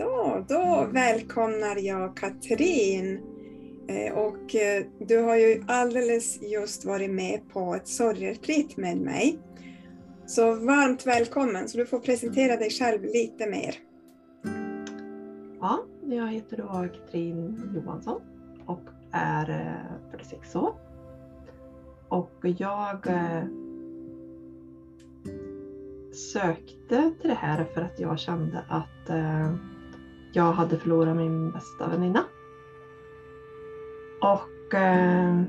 Så, då välkomnar jag Katrin. Eh, och eh, du har ju alldeles just varit med på ett sorgretreat med mig. Så varmt välkommen, så du får presentera dig själv lite mer. Ja, jag heter då Katrin Johansson och är eh, 46 år. Och jag sökte till det här för att jag kände att jag hade förlorat min bästa väninna. Och eh,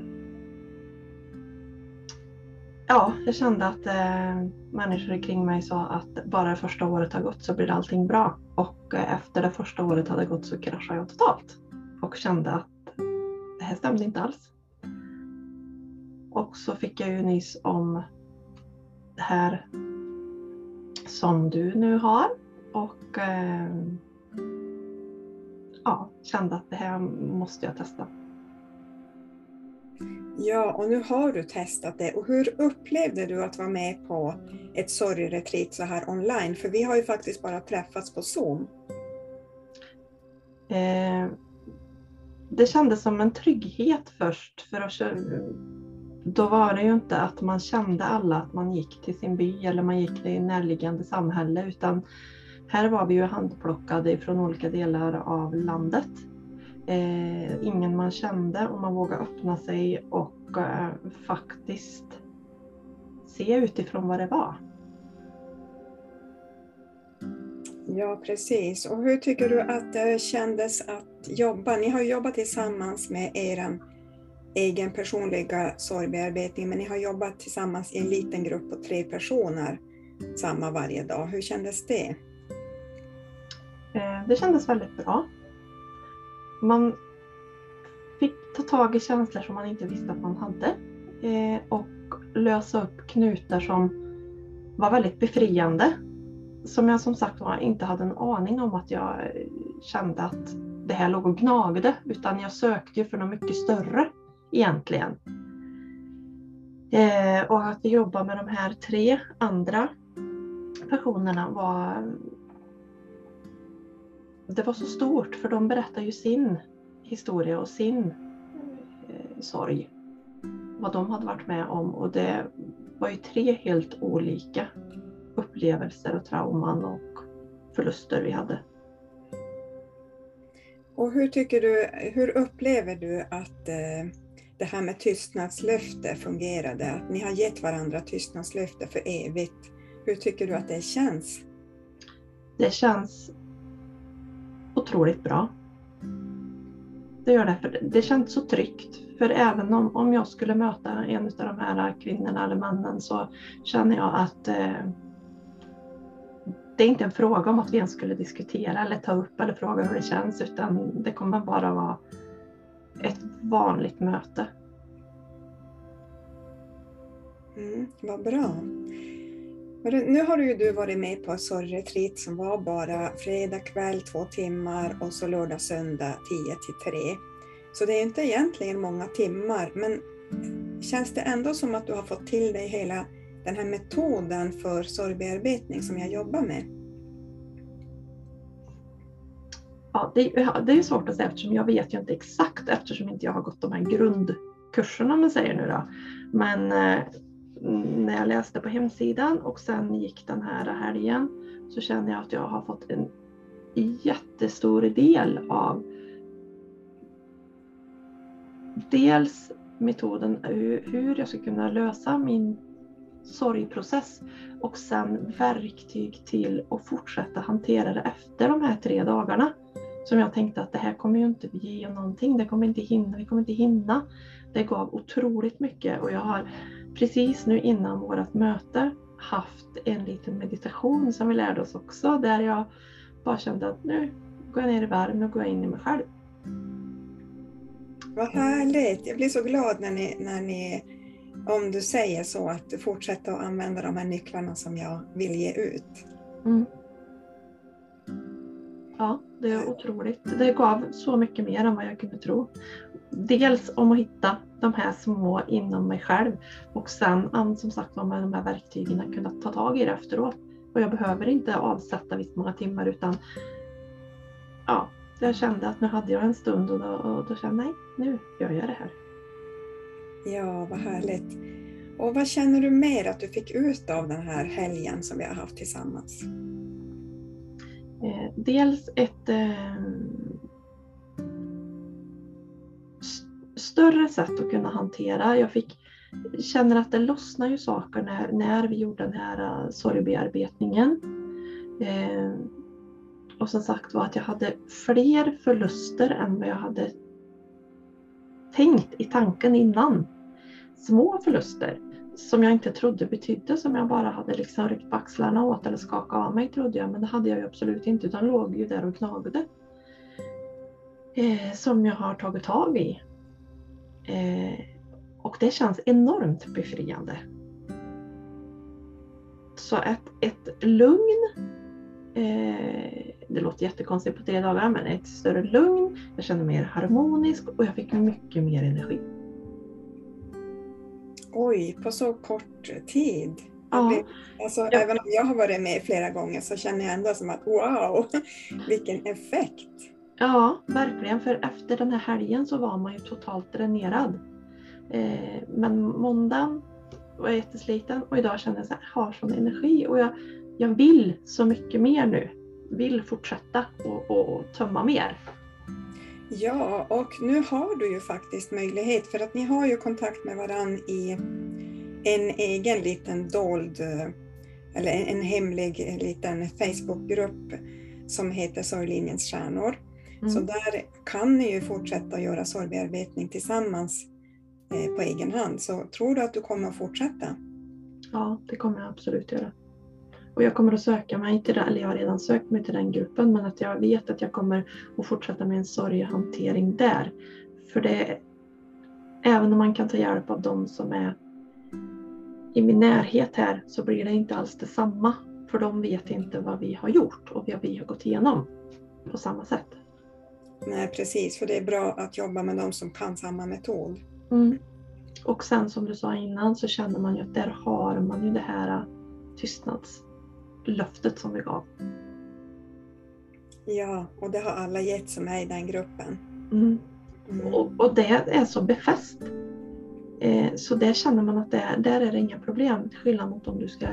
ja, jag kände att eh, människor kring mig sa att bara det första året har gått så blir allting bra. Och eh, efter det första året hade gått så kraschade jag totalt. Och kände att det här stämde inte alls. Och så fick jag ju nys om det här som du nu har. Och eh, ja, kände att det här måste jag testa. Ja, och nu har du testat det. Och hur upplevde du att vara med på ett sorgretreat så här online? För vi har ju faktiskt bara träffats på Zoom. Eh, det kändes som en trygghet först. För att, då var det ju inte att man kände alla att man gick till sin by eller man gick till närliggande samhälle utan här var vi ju handplockade från olika delar av landet. Eh, ingen man kände och man vågade öppna sig och eh, faktiskt se utifrån vad det var. Ja, precis. Och hur tycker du att det kändes att jobba? Ni har jobbat tillsammans med er egen personliga sorgbearbetning, men ni har jobbat tillsammans i en liten grupp på tre personer samma varje dag. Hur kändes det? Eh, det kändes väldigt bra. Man fick ta tag i känslor som man inte visste att man hade eh, och lösa upp knutar som var väldigt befriande. Som jag som sagt var inte hade en aning om att jag kände att det här låg och gnagde utan jag sökte ju för något mycket större egentligen. Eh, och att jobba med de här tre andra personerna var det var så stort för de berättar ju sin historia och sin eh, sorg. Vad de hade varit med om och det var ju tre helt olika upplevelser och trauman och förluster vi hade. Och hur tycker du, hur upplever du att eh, det här med tystnadslöfte fungerade? Att ni har gett varandra tystnadslöfte för evigt. Hur tycker du att det känns? Det känns otroligt bra. Det gör det, för det känns så tryggt. För även om, om jag skulle möta en av de här kvinnorna eller mannen så känner jag att eh, det är inte en fråga om att vi ens skulle diskutera eller ta upp eller fråga hur det känns utan det kommer bara vara ett vanligt möte. Mm, vad bra. Nu har ju du varit med på sorgretreat som var bara fredag kväll två timmar och så lördag söndag 10 till 3. Så det är inte egentligen många timmar men känns det ändå som att du har fått till dig hela den här metoden för sorgbearbetning som jag jobbar med? Ja, det, det är svårt att säga eftersom jag vet ju inte exakt eftersom inte jag har gått de här grundkurserna om man säger nu då. Men eh, när jag läste på hemsidan och sen gick den här helgen så kände jag att jag har fått en jättestor del av dels metoden hur jag ska kunna lösa min sorgprocess och sen verktyg till att fortsätta hantera det efter de här tre dagarna. Som jag tänkte att det här kommer ju inte ge någonting, det kommer inte hinna, vi kommer inte hinna. Det gav otroligt mycket och jag har precis nu innan vårt möte haft en liten meditation som vi lärde oss också där jag bara kände att nu går jag ner i varv, nu går jag in i mig själv. Vad härligt! Jag blir så glad när ni, när ni om du säger så, att du fortsätter att använda de här nycklarna som jag vill ge ut. Mm. Ja, det är otroligt. Det gav så mycket mer än vad jag kunde tro. Dels om att hitta de här små inom mig själv och sen som sagt med de här verktygen kunna ta tag i det efteråt. Och jag behöver inte avsätta visst många timmar utan ja, jag kände att nu hade jag en stund och då, och då kände jag nej, nu gör jag det här. Ja, vad härligt. Och vad känner du mer att du fick ut av den här helgen som vi har haft tillsammans? Eh, dels ett större sätt att kunna hantera. Jag fick, känner att det lossnar ju saker när, när vi gjorde den här uh, sorgbearbetningen. Eh, och som sagt var att jag hade fler förluster än vad jag hade tänkt i tanken innan. Små förluster som jag inte trodde betydde som jag bara hade liksom ryckt på axlarna åt eller skakat av mig trodde jag men det hade jag ju absolut inte utan låg ju där och gnagde. Eh, som jag har tagit tag i. Eh, och det känns enormt befriande. Så ett, ett lugn, eh, det låter jättekonstigt på tre dagar, men ett större lugn, jag kände mig mer harmonisk och jag fick mycket mer energi. Oj, på så kort tid? Ja. Alltså, ja. Även om jag har varit med flera gånger så känner jag ändå som att wow, vilken effekt! Ja, verkligen. För efter den här helgen så var man ju totalt dränerad. Eh, men måndagen var jag jättesliten och idag känner jag att jag har sån energi och jag, jag vill så mycket mer nu. Vill fortsätta och, och, och tömma mer. Ja, och nu har du ju faktiskt möjlighet för att ni har ju kontakt med varann i en egen liten dold eh, eller en hemlig liten Facebookgrupp som heter Sorglinjens stjärnor. Mm. Så där kan ni ju fortsätta att göra sorgbearbetning tillsammans eh, på egen hand. Så tror du att du kommer att fortsätta? Ja, det kommer jag absolut göra. Och jag kommer att söka mig till det, eller jag har redan sökt mig till den gruppen, men att jag vet att jag kommer att fortsätta med en sorghantering där. För det, även om man kan ta hjälp av de som är i min närhet här, så blir det inte alls detsamma. För de vet inte vad vi har gjort och vad vi har gått igenom på samma sätt. Nej precis, för det är bra att jobba med de som kan samma metod. Mm. Och sen som du sa innan så känner man ju att där har man ju det här tystnadslöftet som vi gav. Ja, och det har alla gett som är i den gruppen. Mm. Mm. Och, och, det är så befäst. Eh, så där känner man att det är, där är det inga problem. Till skillnad mot om du ska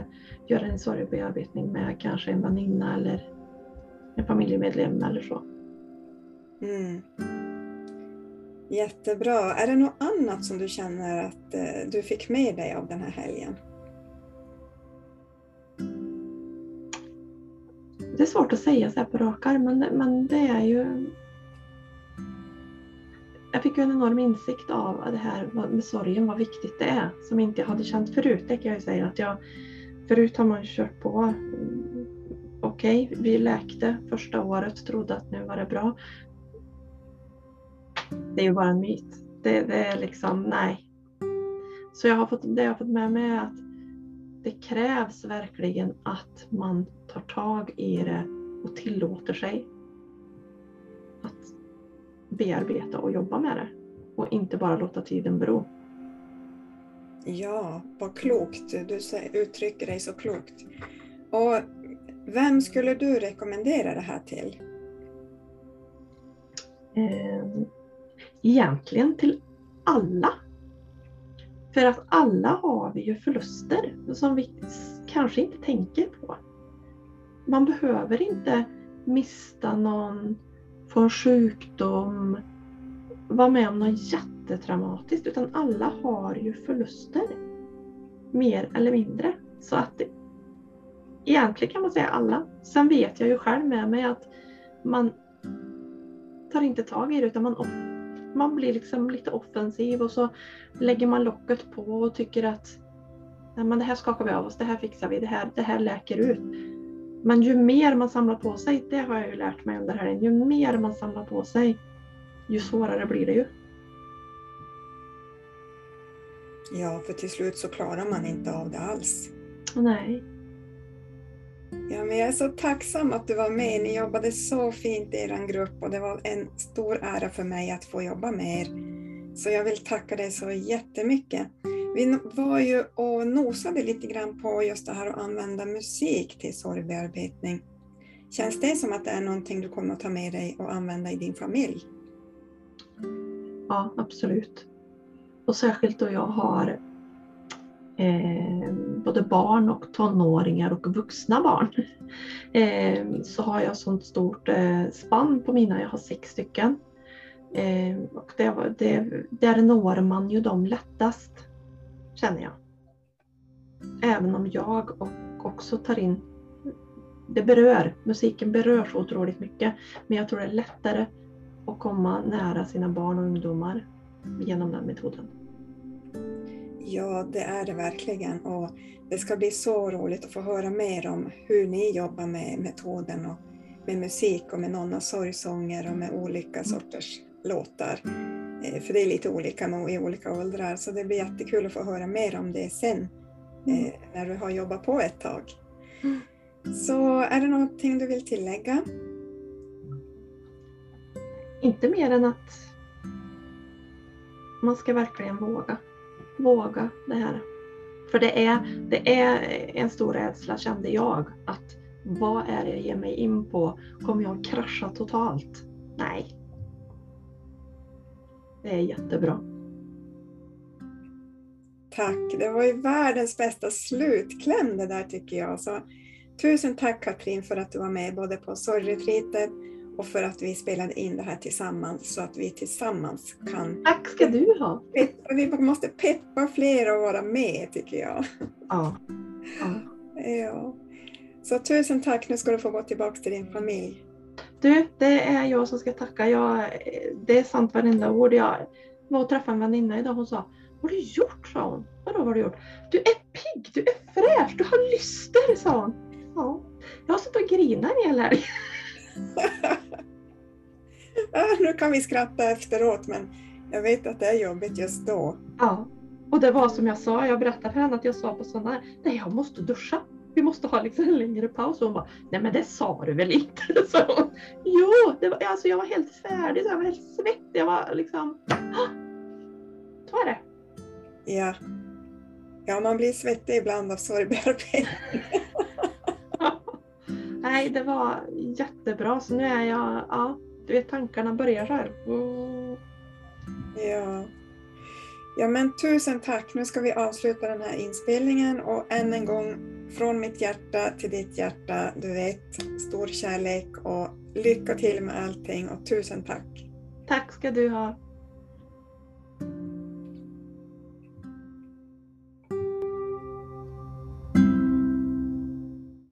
göra en sorgbearbetning med kanske en väninna eller en familjemedlem eller så. Mm. Jättebra. Är det något annat som du känner att eh, du fick med dig av den här helgen? Det är svårt att säga så här på rak arm, men, men det är ju... Jag fick ju en enorm insikt av det här med sorgen, vad viktigt det är, som inte jag hade känt förut. Det kan jag ju säga att jag... Förut har man kört på. Mm, okej, okay, vi läkte första året, trodde att nu var det bra det är ju bara en myt. Det, det är liksom, nej. Så jag har fått, det jag har fått med mig är att det krävs verkligen att man tar tag i det och tillåter sig att bearbeta och jobba med det. Och inte bara låta tiden bero. Ja, vad klokt. Du uttrycker dig så klokt. Och vem skulle du rekommendera det här till? Egentligen till alla. För att alla har vi ju förluster som vi kanske inte tänker på. Man behöver inte mista någon, få en sjukdom, vara med om något jättetraumatiskt utan alla har ju förluster. Mer eller mindre. Så att det, egentligen kan man säga alla. Sen vet jag ju själv med mig att man tar inte tag i det utan man man blir liksom lite offensiv och så lägger man locket på och tycker att Nej, men det här skakar vi av oss, det här fixar vi, det här, det här läker ut. Men ju mer man samlar på sig, det har jag ju lärt mig under helgen, ju mer man samlar på sig, ju svårare blir det ju. Ja, för till slut så klarar man inte av det alls. Nej. Ja, men jag är så tacksam att du var med. Ni jobbade så fint i er grupp och det var en stor ära för mig att få jobba med er. Så jag vill tacka dig så jättemycket. Vi var ju och nosade lite grann på just det här att använda musik till sorgbearbetning. Känns det som att det är någonting du kommer att ta med dig och använda i din familj? Ja, absolut. Och särskilt då jag har eh, både barn och tonåringar och vuxna barn. Eh, så har jag sånt stort eh, spann på mina, jag har sex stycken. Eh, och det, det, där når man ju dem lättast, känner jag. Även om jag och också tar in, det berör, musiken berör så otroligt mycket. Men jag tror det är lättare att komma nära sina barn och ungdomar genom den metoden. Ja, det är det verkligen. Och det ska bli så roligt att få höra mer om hur ni jobbar med metoden och med musik och med Nonna sorgsånger och med olika sorters låtar. Eh, för det är lite olika i olika åldrar, så det blir jättekul att få höra mer om det sen eh, när du har jobbat på ett tag. Mm. Så är det någonting du vill tillägga? Inte mer än att man ska verkligen våga. Våga det här. För det är, det är en stor rädsla kände jag. Att vad är det jag ger mig in på? Kommer jag krascha totalt? Nej. Det är jättebra. Tack, det var ju världens bästa slutkläm det där tycker jag. Så, tusen tack Katrin för att du var med både på sorgretreatet och för att vi spelade in det här tillsammans så att vi tillsammans kan... Tack ska du ha! Peppa, vi måste peppa fler att vara med tycker jag. Ja. ja. ja. Så tusen tack, nu ska du få gå tillbaka till din familj. Du, det är jag som ska tacka. Jag, det är sant varenda ord. Jag var och träffade en väninna idag. Hon sa, vad har du gjort? sa hon. Vadå har du gjort? Du är pigg, du är fräsch, du har lyster, sa hon. Ja, jag har suttit och grinat en hel helg. nu kan vi skratta efteråt men jag vet att det är jobbigt just då. Ja, och det var som jag sa, jag berättade för henne att jag sa på sådana här, nej jag måste duscha. Vi måste ha liksom en längre paus. Och hon bara, nej men det sa du väl inte? Så hon, jo, det var, alltså jag var helt färdig, jag var helt svettig. Jag var liksom, så är det. Ja. Ja, man blir svettig ibland av sorgbearbetning. Nej, det var jättebra. Så nu är jag, ja, du vet tankarna börjar så här. Mm. Ja. Ja men tusen tack. Nu ska vi avsluta den här inspelningen och än en gång från mitt hjärta till ditt hjärta, du vet, stor kärlek och lycka till med allting och tusen tack. Tack ska du ha.